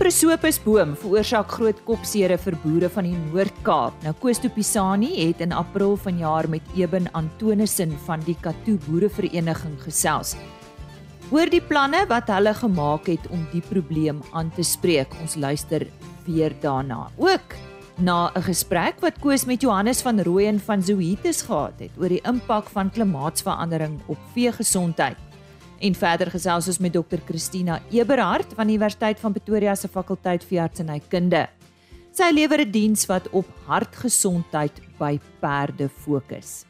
prosopusboom veroorsaak groot kopseere vir boere van die Noord-Kaap. Nou Koos Tupisani het in April vanjaar met Eben Antonissen van die Katu Boerevereniging gesels. Oor die planne wat hulle gemaak het om die probleem aan te spreek. Ons luister weer daarna. Ook na 'n gesprek wat Koos met Johannes van Rooyen van Zoetis gehad het oor die impak van klimaatsverandering op veegesondheid. En verder gesels ons met dokter Christina Eberhard van die Universiteit van Pretoria se fakulteit veeartsenykunde. Sy lewer 'n diens wat op hartgesondheid by perde fokus.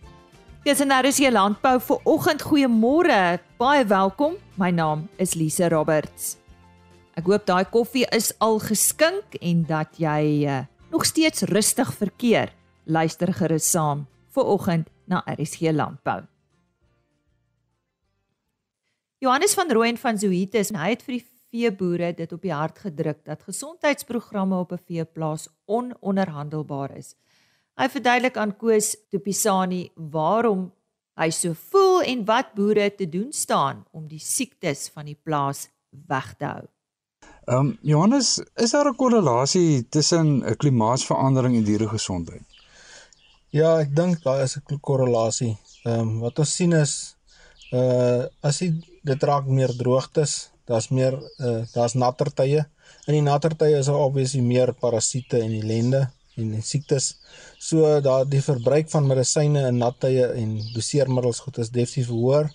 Dis en daar is hier landbou vir oggend. Goeiemôre. Baie welkom. My naam is Lise Roberts. Ek hoop daai koffie is al geskink en dat jy uh, nog steeds rustig verkeer. Luister gerus saam vir oggend na RSG Landbou. Johannes van Rooyen van Zoetis, hy het vir die veeboere dit op die hart gedruk dat gesondheidsprogramme op 'n veeplaas ononderhandelbaar is. Hy verduidelik aan Koos Topisani waarom hy so voel en wat boere te doen staan om die siektes van die plaas weg te hou. Ehm um, Johannes, is daar 'n korrelasie tussen 'n klimaatsverandering en dieregesondheid? Ja, ek dink daar is 'n korrelasie. Ehm um, wat ons sien is uh as jy dit raak meer droogtes, daar's meer uh daar's natter tye. In die natter tye is daar obviously meer parasiete en ellende en siektes. So daar die verbruik van medisyne in nat tye en doseermiddels goed is definitief hoër.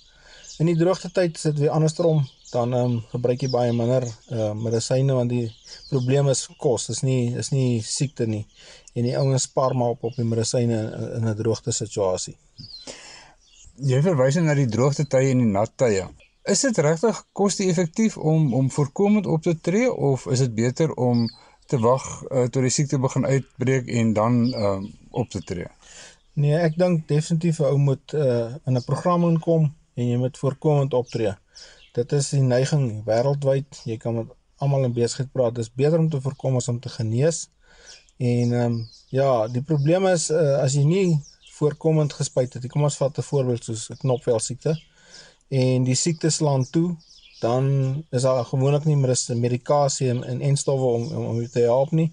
In die droogte tyd sit weer andersom, dan ehm um, gebruik jy baie minder uh medisyne want die probleem is kos, is nie is nie siekte nie. En die ouens spaar maar op op die medisyne in, 'n droogte situasie jy verwys na die droogte tye en die nat tye. Is dit regtig koste-effektief om om voorkomend op te tree of is dit beter om te wag uh, tot die siekte begin uitbreek en dan uh, op te tree? Nee, ek dink definitief 'n ou moet uh, in 'n program inkom en jy moet voorkomend optree. Dit is die neiging wêreldwyd. Jy kan met almal in besigheid praat. Dit is beter om te voorkom as om te genees. En ehm um, ja, die probleem is uh, as jy nie voorkomend gespuit het. Kom ons vat 'n voorbeeld soos knopvel siekte en die siekte slaan toe, dan is daar gewoonlik nie meer medikasie en en enstowwe om om om te help nie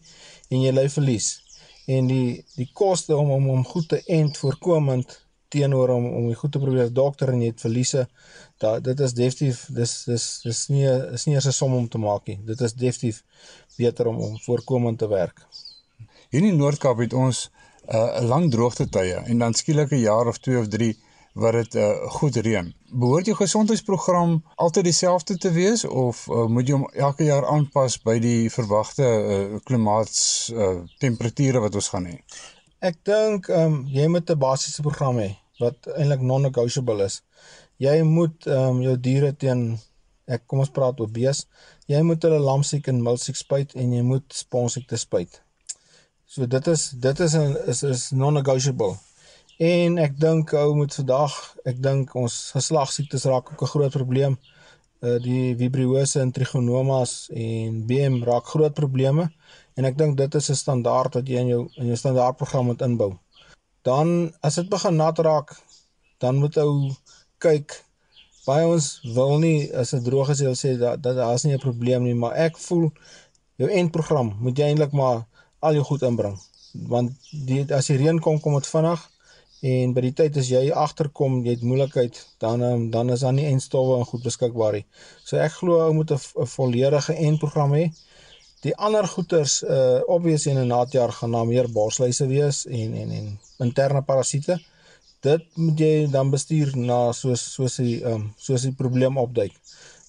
en jy ly verlies. En die die koste om om om goed te end voorkomend teenoor om om die goed te probeer dokter en jy het verliese, da dit is definitief dis dis dis nie is nie eers 'n som om te maak nie. Dit is definitief beter om om voorkomend te werk. Hier in Noord-Kaap het ons 'n uh, lang droogte tye en dan skielik 'n jaar of 2 of 3 wat dit uh, goed reën. Behoort jou gesondheidsprogram altyd dieselfde te wees of uh, moet jy hom elke jaar aanpas by die verwagte uh, klimaats uh, temperature wat ons gaan hê? Ek dink um, jy moet 'n basiese program hê wat eintlik non-negotiable is. Jy moet um, jou diere teen ek kom ons praat oor bees. Jy moet hulle lamsiek en milsiek spuit en jy moet sponsiek te spuit. So dit is dit is 'n is is non-negotiable. En ek dink ou moet vandag, ek dink ons geslagsiektes raak ook 'n groot probleem. Uh die vibriose en trigonomas en BM raak groot probleme en ek dink dit is 'n standaard wat jy in jou in jou standaardprogram moet inbou. Dan as dit begin nat raak, dan moet ou kyk baie ons wil nie as dit droog is jy sê dat dat daar's nie 'n probleem nie, maar ek voel jou eindprogram moet jy eintlik maar al jou goed inbring. Want die as die reën kom, kom dit vinnig en by die tyd as jy agterkom, jy het moeilikheid, dan ehm, dan is daar nie enstowwe en goed beskikbaar nie. So ek glo ou moet 'n volledige enprogram hê. Die ander goeters uh obviously in 'n naadjaar gaan daar meer borsluise wees en en en interne parasiete. Dit moet jy dan bestuur na soos soos die ehm um, soos die probleem opduik.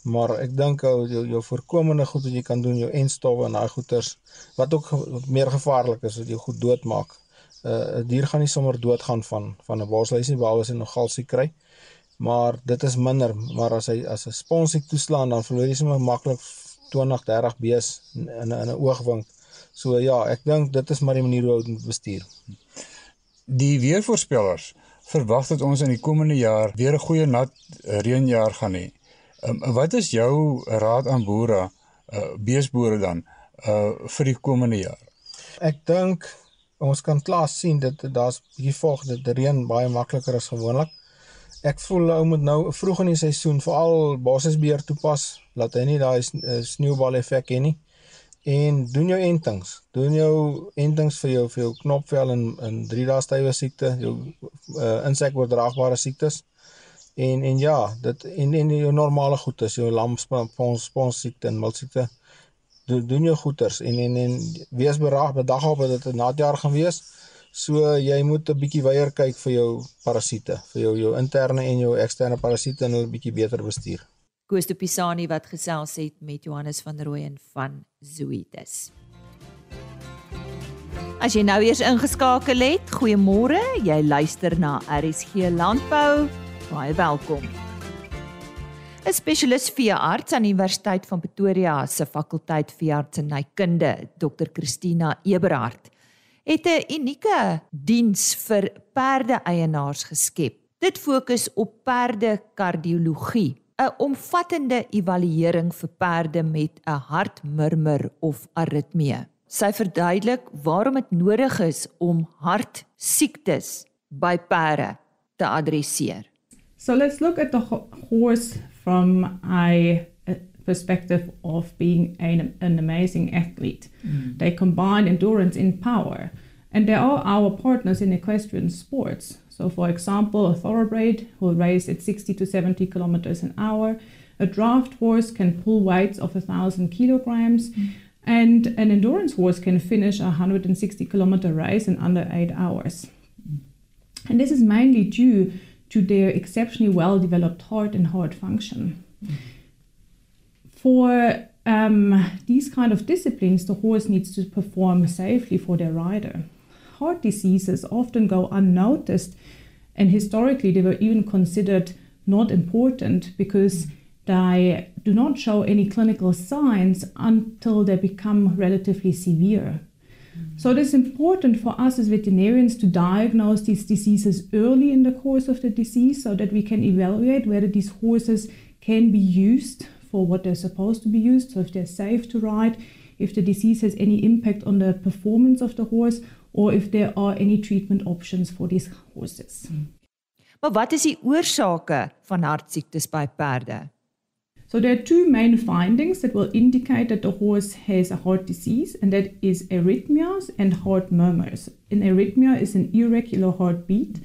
Maar ek dink ou jou, jou voorkomende goed wat jy kan doen, jou enstowwe en daai goeters wat ook meer gevaarlik is wat jou goed doodmaak. Uh 'n dier gaan nie sommer doodgaan van van 'n borsluis nie behalwe as hy nog galsie kry. Maar dit is minder, maar as hy as 'n sponsiek toeslaan dan verloor jy sommer maklik 20, 30 bees in in 'n oogwink. So ja, ek dink dit is maar die manier hoe ons moet bestuur. Die weervoorspellers verwag dat ons in die komende jaar weer 'n goeie nat reënjaar gaan hê. Um, wat is jou raad aan boere, uh, beesboere dan, uh vir die komende jaar? Ek dink ons kan klaar sien dat daar's bietjie vog die reën baie makliker as gewoonlik. Ek voel ou moet nou vroeg in die seisoen veral basisbeheer toepas, laat hy nie daai uh, sneeubal effek hê nie. en doen jou entings. Doen jou entings vir jou vir jou knopvel en in 3 dae stywe siekte, jou uh, insekoordraagbare siektes. En en ja, dit en en jou normale goedes, jou lamspons spons siekte en miltsiekte. Doen jou goeters en en en wees beraad bedag op dat dit 'n natjaar gaan wees. So jy moet 'n bietjie weier kyk vir jou parasiete, vir jou jou interne en jou eksterne parasiete en hulle bietjie beter bestuur. Koos de Pisani wat gesels het met Johannes van Rooyen van Zoetis. As jy nou eers ingeskakel het, goeiemôre. Jy luister na RSG Landbou. Baie welkom. 'n Spesialis veearts aan die Universiteit van Pretoria se fakulteit veeartsenykunde, Dr. Christina Eberhard, het 'n unieke diens vir perde-eienaars geskep. Dit fokus op perde kardiologie 'n omvattende evaluering vir perde met 'n hartmurmur of aritmie. Sy verduidelik waarom dit nodig is om hartsiektes by perde te adresseer. So let's look at the horse from a perspective of being an, an amazing athlete. Mm. They combine endurance in power and they are our partners in equestrian sports. So, for example, a thoroughbred will race at 60 to 70 kilometers an hour. A draft horse can pull weights of 1,000 kilograms. Mm. And an endurance horse can finish a 160 kilometer race in under eight hours. Mm. And this is mainly due to their exceptionally well developed heart and heart function. Mm. For um, these kind of disciplines, the horse needs to perform safely for their rider heart diseases often go unnoticed, and historically they were even considered not important because they do not show any clinical signs until they become relatively severe. So it is important for us as veterinarians to diagnose these diseases early in the course of the disease so that we can evaluate whether these horses can be used for what they're supposed to be used, so if they're safe to ride, if the disease has any impact on the performance of the horse, or if there are any treatment options for these horses. Maar wat is die oorsake van hartsiektes by perde? So there are two main findings that will indicate that the horse has a heart disease and that is arrhythmias and heart murmurs. An arrhythmia is an irregular heartbeat.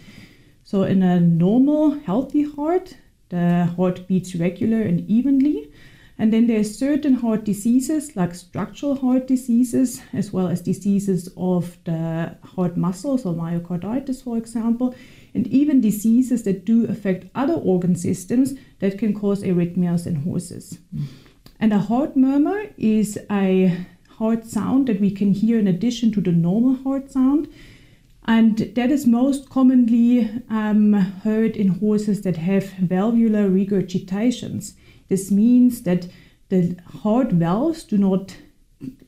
So in a normal healthy heart, the heart beats regular and evenly. And then there's certain heart diseases like structural heart diseases, as well as diseases of the heart muscles or myocarditis, for example, and even diseases that do affect other organ systems that can cause arrhythmias in horses. Mm. And a heart murmur is a heart sound that we can hear in addition to the normal heart sound. And that is most commonly um, heard in horses that have valvular regurgitations. This means that the heart valves do not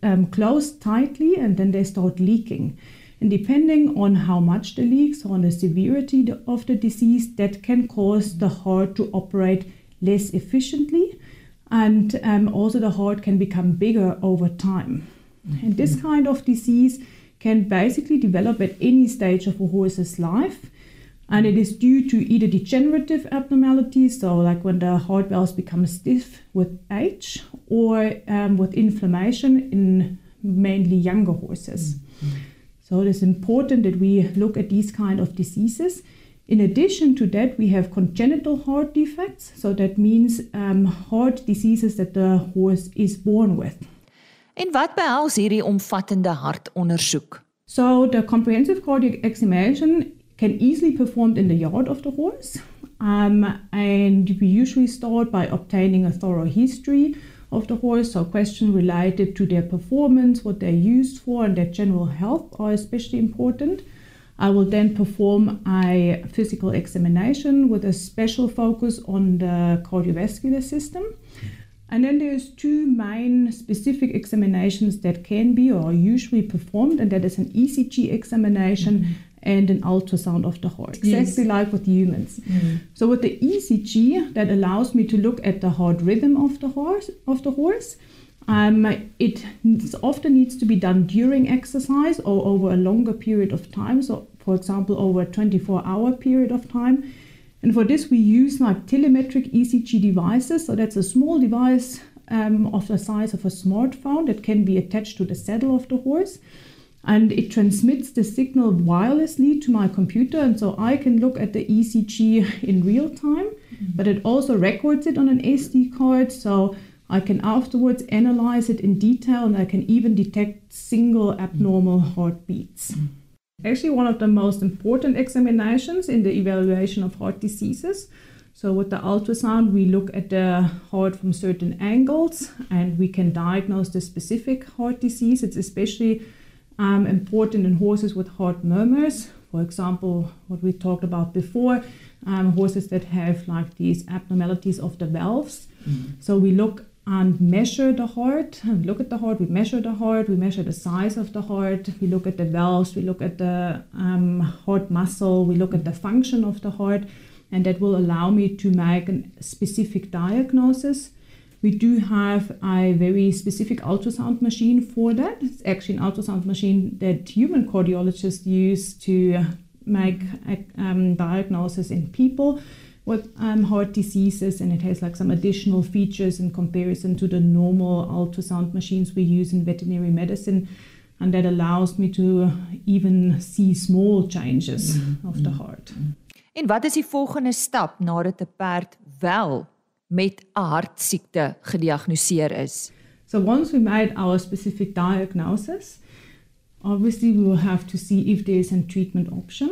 um, close tightly and then they start leaking. And depending on how much the leaks, on the severity of the disease, that can cause the heart to operate less efficiently. And um, also, the heart can become bigger over time. Mm-hmm. And this kind of disease can basically develop at any stage of a horse's life and it is due to either degenerative abnormalities, so like when the heart valves become stiff with age, or um, with inflammation in mainly younger horses. Mm-hmm. So it is important that we look at these kind of diseases. In addition to that, we have congenital heart defects. So that means um, heart diseases that the horse is born with. En wat behels hierdie omvattende hartondersoek? So the comprehensive cardiac examination can easily be performed in the yard of the horse. Um, and we usually start by obtaining a thorough history of the horse, so questions related to their performance, what they're used for, and their general health are especially important. I will then perform a physical examination with a special focus on the cardiovascular system. And then there's two main specific examinations that can be or are usually performed, and that is an ECG examination mm-hmm and an ultrasound of the heart, exactly yes. like with humans. Mm. So with the ECG, that allows me to look at the heart rhythm of the horse. Of the horse, um, it often needs to be done during exercise or over a longer period of time. So, for example, over a 24-hour period of time. And for this, we use like telemetric ECG devices. So that's a small device um, of the size of a smartphone that can be attached to the saddle of the horse. And it transmits the signal wirelessly to my computer, and so I can look at the ECG in real time, mm-hmm. but it also records it on an SD card. So I can afterwards analyze it in detail and I can even detect single abnormal heartbeats. Mm-hmm. Actually, one of the most important examinations in the evaluation of heart diseases. So, with the ultrasound, we look at the heart from certain angles and we can diagnose the specific heart disease. It's especially um, important in horses with heart murmurs. For example, what we talked about before, um, horses that have like these abnormalities of the valves. Mm-hmm. So, we look and measure the heart and look at the heart. We measure the heart, we measure the size of the heart, we look at the valves, we look at the um, heart muscle, we look at the function of the heart, and that will allow me to make a specific diagnosis. We do have a very specific ultrasound machine for that. It's actually an ultrasound machine that human cardiologists use to make a um, diagnosis in people with um, heart diseases, and it has like some additional features in comparison to the normal ultrasound machines we use in veterinary medicine. And that allows me to even see small changes mm-hmm. of the heart. En wat is die volgende stap nadat 'n perd wel met 'n hartsiekte gediagnoseer is? So once we made our specific diagnosis, obviously we will have to see if there is a treatment option.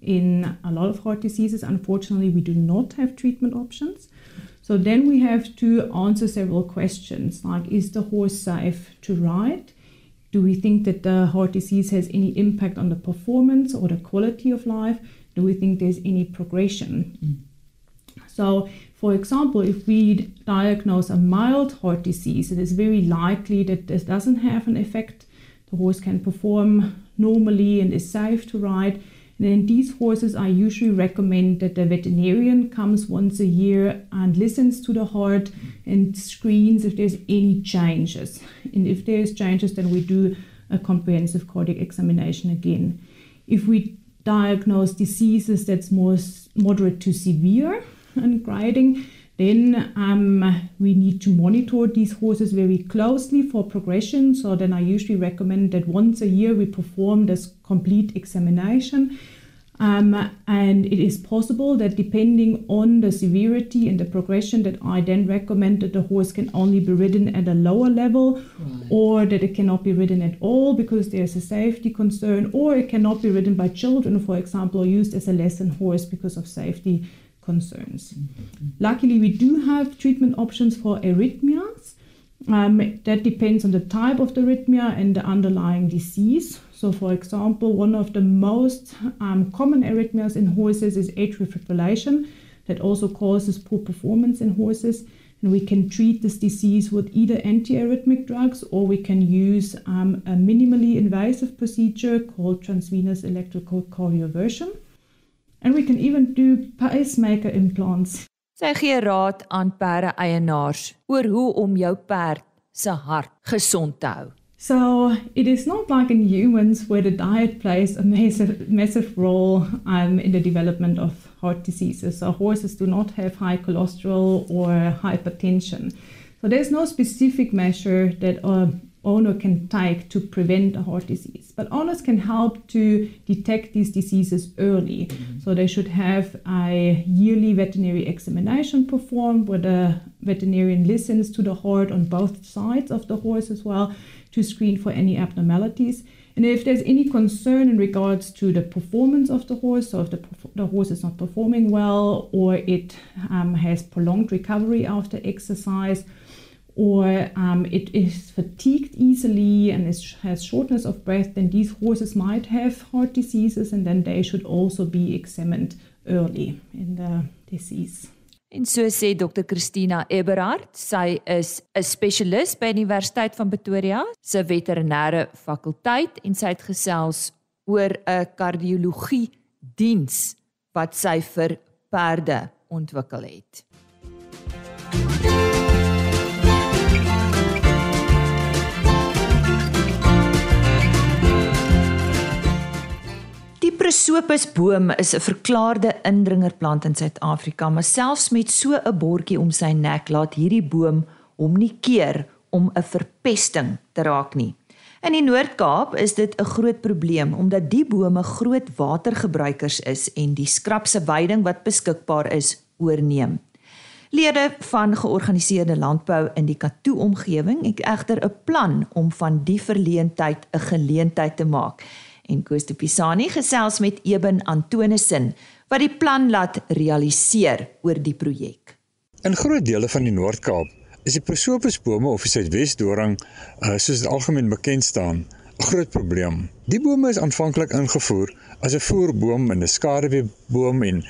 in a lot of heart diseases, unfortunately, we do not have treatment options. So then we have to answer several questions like Is the horse safe to ride? Do we think that the heart disease has any impact on the performance or the quality of life? Do we think there's any progression? Mm. So, for example, if we diagnose a mild heart disease, it is very likely that this doesn't have an effect. The horse can perform normally and is safe to ride then these horses I usually recommend that the veterinarian comes once a year and listens to the heart and screens if there's any changes. And if there's changes, then we do a comprehensive cardiac examination again. If we diagnose diseases that's more moderate to severe and grading, then um, we need to monitor these horses very closely for progression. So then I usually recommend that once a year we perform this complete examination. Um, and it is possible that depending on the severity and the progression that I then recommend that the horse can only be ridden at a lower level right. or that it cannot be ridden at all because there's a safety concern or it cannot be ridden by children, for example, or used as a lesson horse because of safety concerns. Mm-hmm. Luckily, we do have treatment options for arrhythmias. Um, that depends on the type of the arrhythmia and the underlying disease. So, for example, one of the most um, common arrhythmias in horses is atrial fibrillation, that also causes poor performance in horses. And we can treat this disease with either antiarrhythmic drugs or we can use um, a minimally invasive procedure called transvenous electrical cardioversion. And we can even do pacemaker implants. Sy gee raad aan perde eienaars oor hoe om jou perd se hart gesond te hou. So, it is not like in humans where the diet plays a massive, massive role um, in the development of heart diseases. So, horses do not have high cholesterol or hypertension. So, there's no specific measure that uh, owner can take to prevent a heart disease. But owners can help to detect these diseases early. Mm-hmm. So they should have a yearly veterinary examination performed where the veterinarian listens to the heart on both sides of the horse as well to screen for any abnormalities. And if there's any concern in regards to the performance of the horse, so if the, the horse is not performing well or it um, has prolonged recovery after exercise, or um, it is fatigued easily and it has shortness of breath, then these horses might have heart diseases and then they should also be examined early in the disease. En so sê Dr Christina Eberhard, sy is 'n spesialis by die Universiteit van Pretoria se veterinêre fakulteit en sy het gesels oor 'n kardiologie diens wat sy vir perde ontwikkel het. Prosopis boom is 'n verklaarde indringerplant in Suid-Afrika, maar selfs met so 'n bordjie om sy nek laat hierdie boom hom nie keer om 'n verpesting te raak nie. In die Noord-Kaap is dit 'n groot probleem omdat die bome groot watergebruikers is en die skrapse veiding wat beskikbaar is oorneem. Lede van georganiseerde landbou in die Katoo omgewing het egter 'n plan om van die verleentheid 'n geleentheid te maak. En Koos de Pisani gesels met Eben Antonissen wat die plan laat realiseer oor die projek. In groot dele van die Noord-Kaap is die prosopusbome of die Suidwesdoring, uh, soos dit algemeen bekend staan, 'n groot probleem. Die bome is aanvanklik ingevoer as 'n voerboom en 'n skaduweeboom en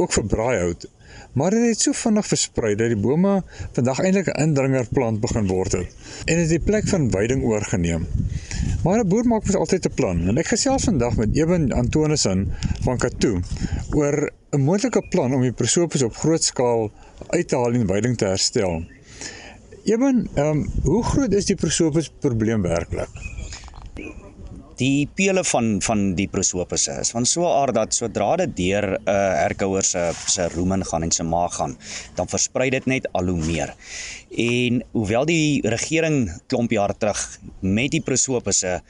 ook vir braaihout, maar dit het so vinnig versprei dat die bome vandag eintlik 'n indringerplant begin word het en dit die plek van veiding oorgeneem. Maar 'n boer maak mos altyd 'n plan en ek gesels vandag met Eben Antonissen van Katoo oor 'n moontlike plan om die prosopus op groot skaal uit te haal en veiding te herstel. Eben, ehm um, hoe groot is die prosopus probleem werklik? Die pele van van die prosopusse is van so 'n aard dat sodra dit deur 'n uh, herkouer se se rumen gaan en se maag gaan, dan versprei dit net al hoe meer. En hoewel die regering klomp jaar terug met die prosopusse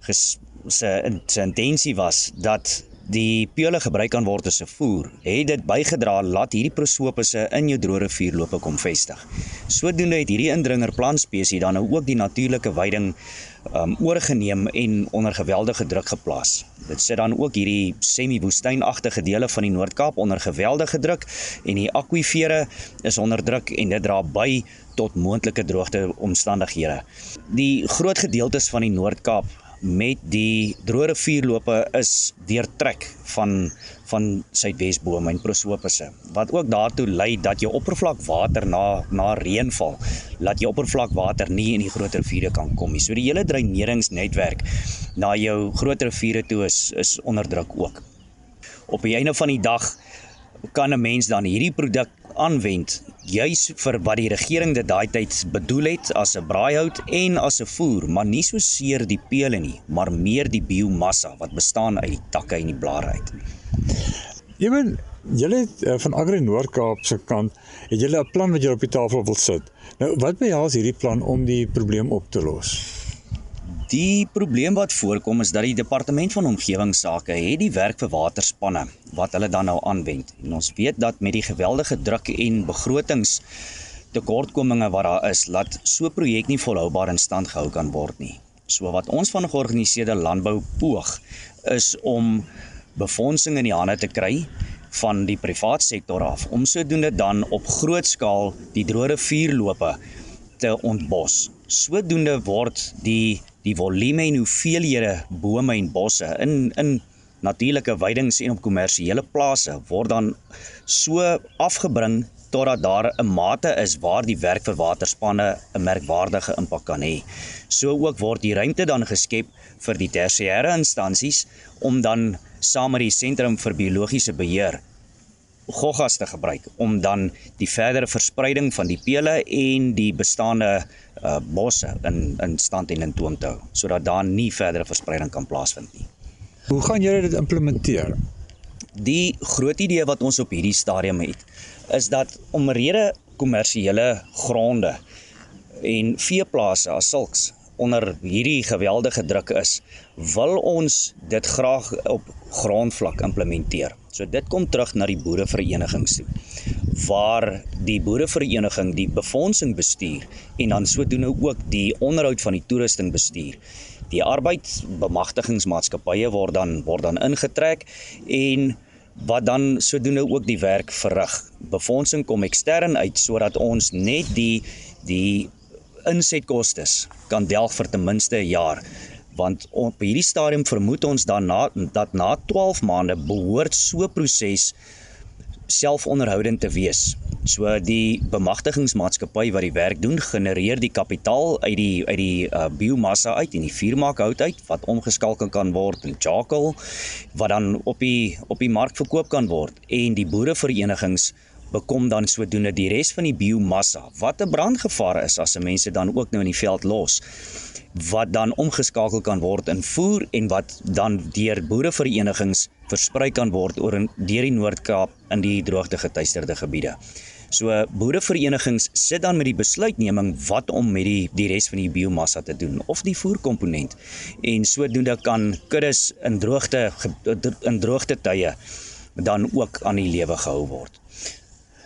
se se intensie was dat die pele gebruik kan word as 'n voer, het dit bygedra laat hierdie prosopusse in jou droë rivierloope kom vestig. Sodoende het hierdie indringer plantspesie dan nou ook die natuurlike veiding um oorgeneem en onder geweldige druk geplaas. Dit sit dan ook hierdie semi-woestynagtige dele van die Noord-Kaap onder geweldige druk en die akwifere is onder druk en dit dra by tot moontlike droogte omstandighede. Die groot gedeeltes van die Noord-Kaap met die droë rivierloope is deurtrek van van suidwesbome en prosopusse wat ook daartoe lei dat jou oppervlakwater na na reënval laat jou oppervlakwater nie in die groot riviere kan kom nie. So die hele dreineringsnetwerk na jou groot riviere toe is is onder druk ook. Op die einde van die dag kan 'n mens dan hierdie produk aanwend juis vir wat die regering dit daai tyd bedoel het as 'n braaihout en as 'n voer, maar nie so seer die pele nie, maar meer die biomassa wat bestaan uit die takke en die blare uit. Ewen, julle het uh, van Agri Noord-Kaap se kant, het julle 'n plan wat julle op die tafel wil sit. Nou, wat behels hierdie plan om die probleem op te los? Die probleem wat voorkom is dat die departement van omgewingsake het die werk vir waterspanne wat hulle dan nou aanwend. En ons weet dat met die geweldige druk en begrotings tekortkominge wat daar is, laat so 'n projek nie volhoubaar in stand gehou kan word nie. So wat ons van georganiseerde landbou poog is om befondsing in die hande te kry van die privaat sektor af om sodoende dan op groot skaal die droë rivierloope te ontbos. Sodoende word die die volume en hoeveelhede bome en bosse in in natuurlike weidings en op kommersiële plase word dan so afgebring totdat daar 'n mate is waar die werk vir waterspanne 'n merkwaardige impak kan hê. So ook word die ruimte dan geskep vir die tersiêre instansies om dan saam met die sentrum vir biologiese beheer goggas te gebruik om dan die verdere verspreiding van die pele en die bestaande uh, bosse in in stand en in toom te hou sodat daar nie verdere verspreiding kan plaasvind nie. Hoe gaan julle dit implementeer? Die groot idee wat ons op hierdie stadium het is dat omrede kommersiële gronde en veeplase as sulks onder hierdie geweldige druk is, wil ons dit graag op grondvlak implementeer. So dit kom terug na die boereverenigings toe waar die boerevereniging die befondsing bestuur en dan sodoende ook die onderhoud van die toerusting bestuur. Die arbeidsbemagtigingsmaatskappye word dan word dan ingetrek en wat dan sodoende ook die werk verrig. Befondsing kom ekstern uit sodat ons net die die insetkoste kan delg vir ten minste 'n jaar want op hierdie stadium vermoed ons dan na dat na 12 maande behoort so 'n proses selfonderhoudend te wees. So die bemagtigingsmaatskappy wat die werk doen, genereer die kapitaal uit die uit die uh, biomassa uit en die vuurmaak hout uit wat omgeskakel kan word in charcoal wat dan op die op die mark verkoop kan word en die boereverenigings bekom dan sodoende die res van die biomassa wat 'n brandgevaar is as se mense dan ook nou in die veld los wat dan omgeskakel kan word in voer en wat dan deur boereverenigings versprei kan word oor in deur die Noord-Kaap in die droogte getuisterde gebiede. So boereverenigings sit dan met die besluitneming wat om met die die res van die biomassa te doen of die voerkomponent. En sodoende kan kuddes in droogte in droogte tye dan ook aan die lewe gehou word.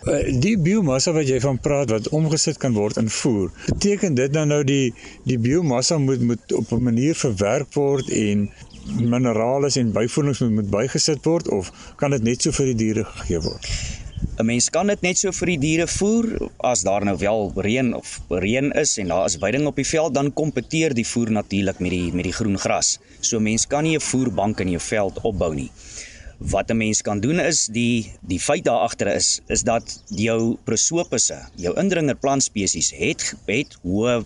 Eh, die biomassa wat jy van praat wat omgesit kan word in voer, beteken dit dan nou die die biomassa moet moet op 'n manier verwerk word en minerale en byvoedings moet, moet bygesit word of kan dit net so vir die diere gegee word? 'n Mens kan dit net so vir die diere voer as daar nou wel reën of reën is en daar is weiding op die veld dan kompeteer die voer natuurlik met die met die groen gras. So mens kan nie 'n voerbank in jou veld opbou nie wat 'n mens kan doen is die die feit daar agter is is dat jou prosopusse, jou indringer plantspesies het het hoë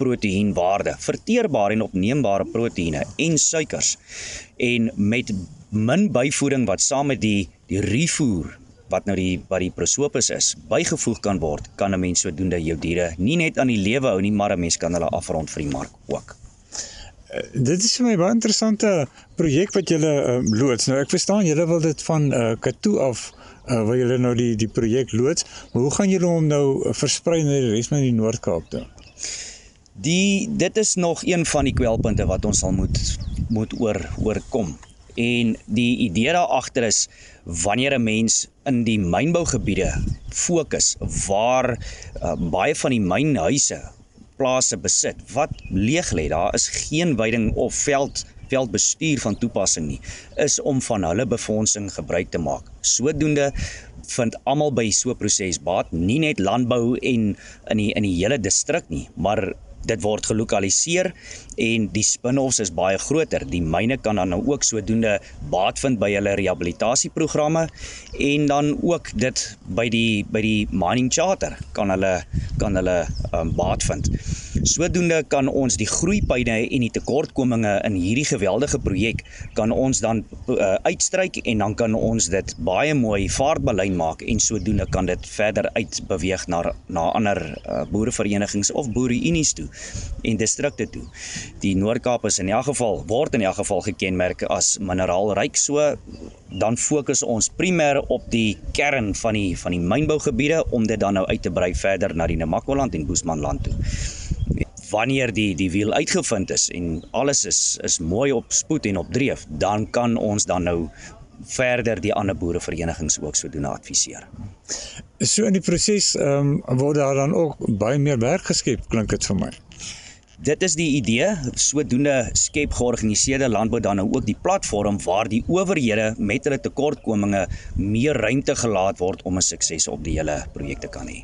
proteïenwaarde, verteerbare en opneembare proteïene en suikers. En met min byvoeding wat saam met die die refoer wat nou die wat die prosopus is, bygevoeg kan word, kan 'n mens sodoende jou diere nie net aan die lewe hou nie, maar 'n mens kan hulle afrond vir die mark ook. Uh, dit is vir my baie interessante projek wat julle uh, loods. Nou ek verstaan julle wil dit van uh, Katoe af uh, wil julle nou die die projek loods, maar hoe gaan julle hom nou versprei na die res van die Noord-Kaap toe? Die dit is nog een van die kwelpunte wat ons sal moet moet oor oorkom. En die idee daar agter is wanneer 'n mens in die mynbougebiede fokus waar uh, baie van die mynhuise plase besit wat leeg lê, daar is geen veiding of veld veldbestuur van toepassing nie, is om van hulle befondsing gebruik te maak. Sodoende vind almal by so 'n proses baat, nie net landbou en in die in die hele distrik nie, maar dit word gelokaliseer en die spin-offs is baie groter. Die myne kan dan nou ook sodoende baat vind by hulle rehabilitasieprogramme en dan ook dit by die by die mining charter kan hulle kan hulle um, baat vind. Sodoende kan ons die groeipyne en die tekortkominge in hierdie geweldige projek kan ons dan uh, uitstryk en dan kan ons dit baie mooi vaartbelyn maak en sodoende kan dit verder uitbeweeg na na ander uh, boereverenigings of boereunies toe en distrikte toe. Die Noord-Kaap is in elk geval word in elk geval gekenmerk as mineraalryk so dan fokus ons primêr op die kern van die van die mynbougebiede om dit dan nou uit te brei verder na die Namakwa-land en Boesmanland toe. Wanneer die die wiel uitgevind is en alles is is mooi op spoed en op dreef, dan kan ons dan nou verder die ander boereverenigings ook so doen adviseer. So in die proses ehm um, word daar dan ook baie meer werk geskep klink dit vir my. Dit is die idee, sodoende skep georganiseerde landbou dan nou ook die platform waar die owerhede met hulle tekortkominge meer ruimte gelaat word om 'n sukses op die hele projek te kan hê.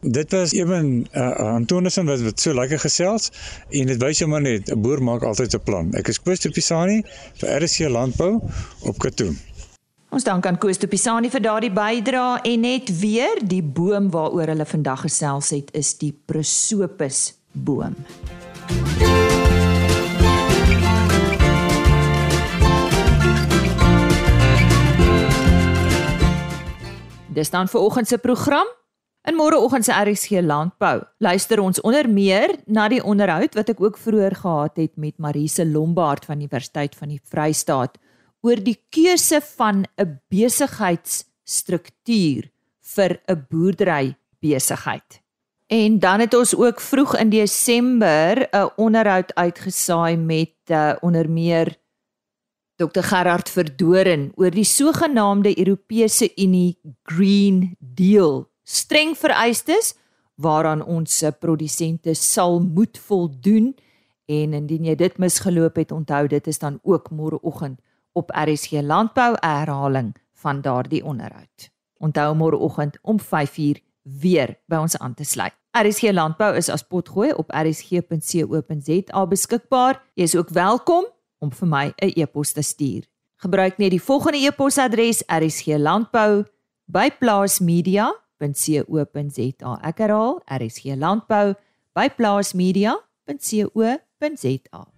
Dit was ewen uh, Antonissen wat wat so lekker gesels en dit wys jou maar net 'n boer maak altyd 'n plan. Ek is Koos Pisani vir RC Landbou op Katoen. Ons dank aan Koos Pisani vir daardie bydrae en net weer die boom waaroor hulle vandag gesels het is die Prosopis boom. Dis dan vir oggend se program. In môreoggend se RSG Landbou luister ons onder meer na die onderhoud wat ek ook vroeër gehad het met Marise Lombard van Universiteit van die Vrystaat oor die keuse van 'n besigheidsstruktuur vir 'n boerdery besigheid. En dan het ons ook vroeg in Desember 'n onderhoud uitgesaai met uh, onder meer Dr Gerard Verdoren oor die sogenaamde Europese Unie Green Deal. Streng vereistes waaraan ons produsente sal moet voldoen en indien jy dit misgeloop het, onthou dit is dan ook môreoggend op RSG Landbou herhaling van daardie onderhoud. Onthou môreoggend om 5:00 weer by ons aan te sluit. RSG Landbou is as potgooi op rsg.co.za beskikbaar. Jy is ook welkom om vir my 'n e-pos te stuur. Gebruik net die volgende e-posadres: rsglandbou@plaasmedia.co.za. Ek herhaal: rsglandbou@plaasmedia.co.za.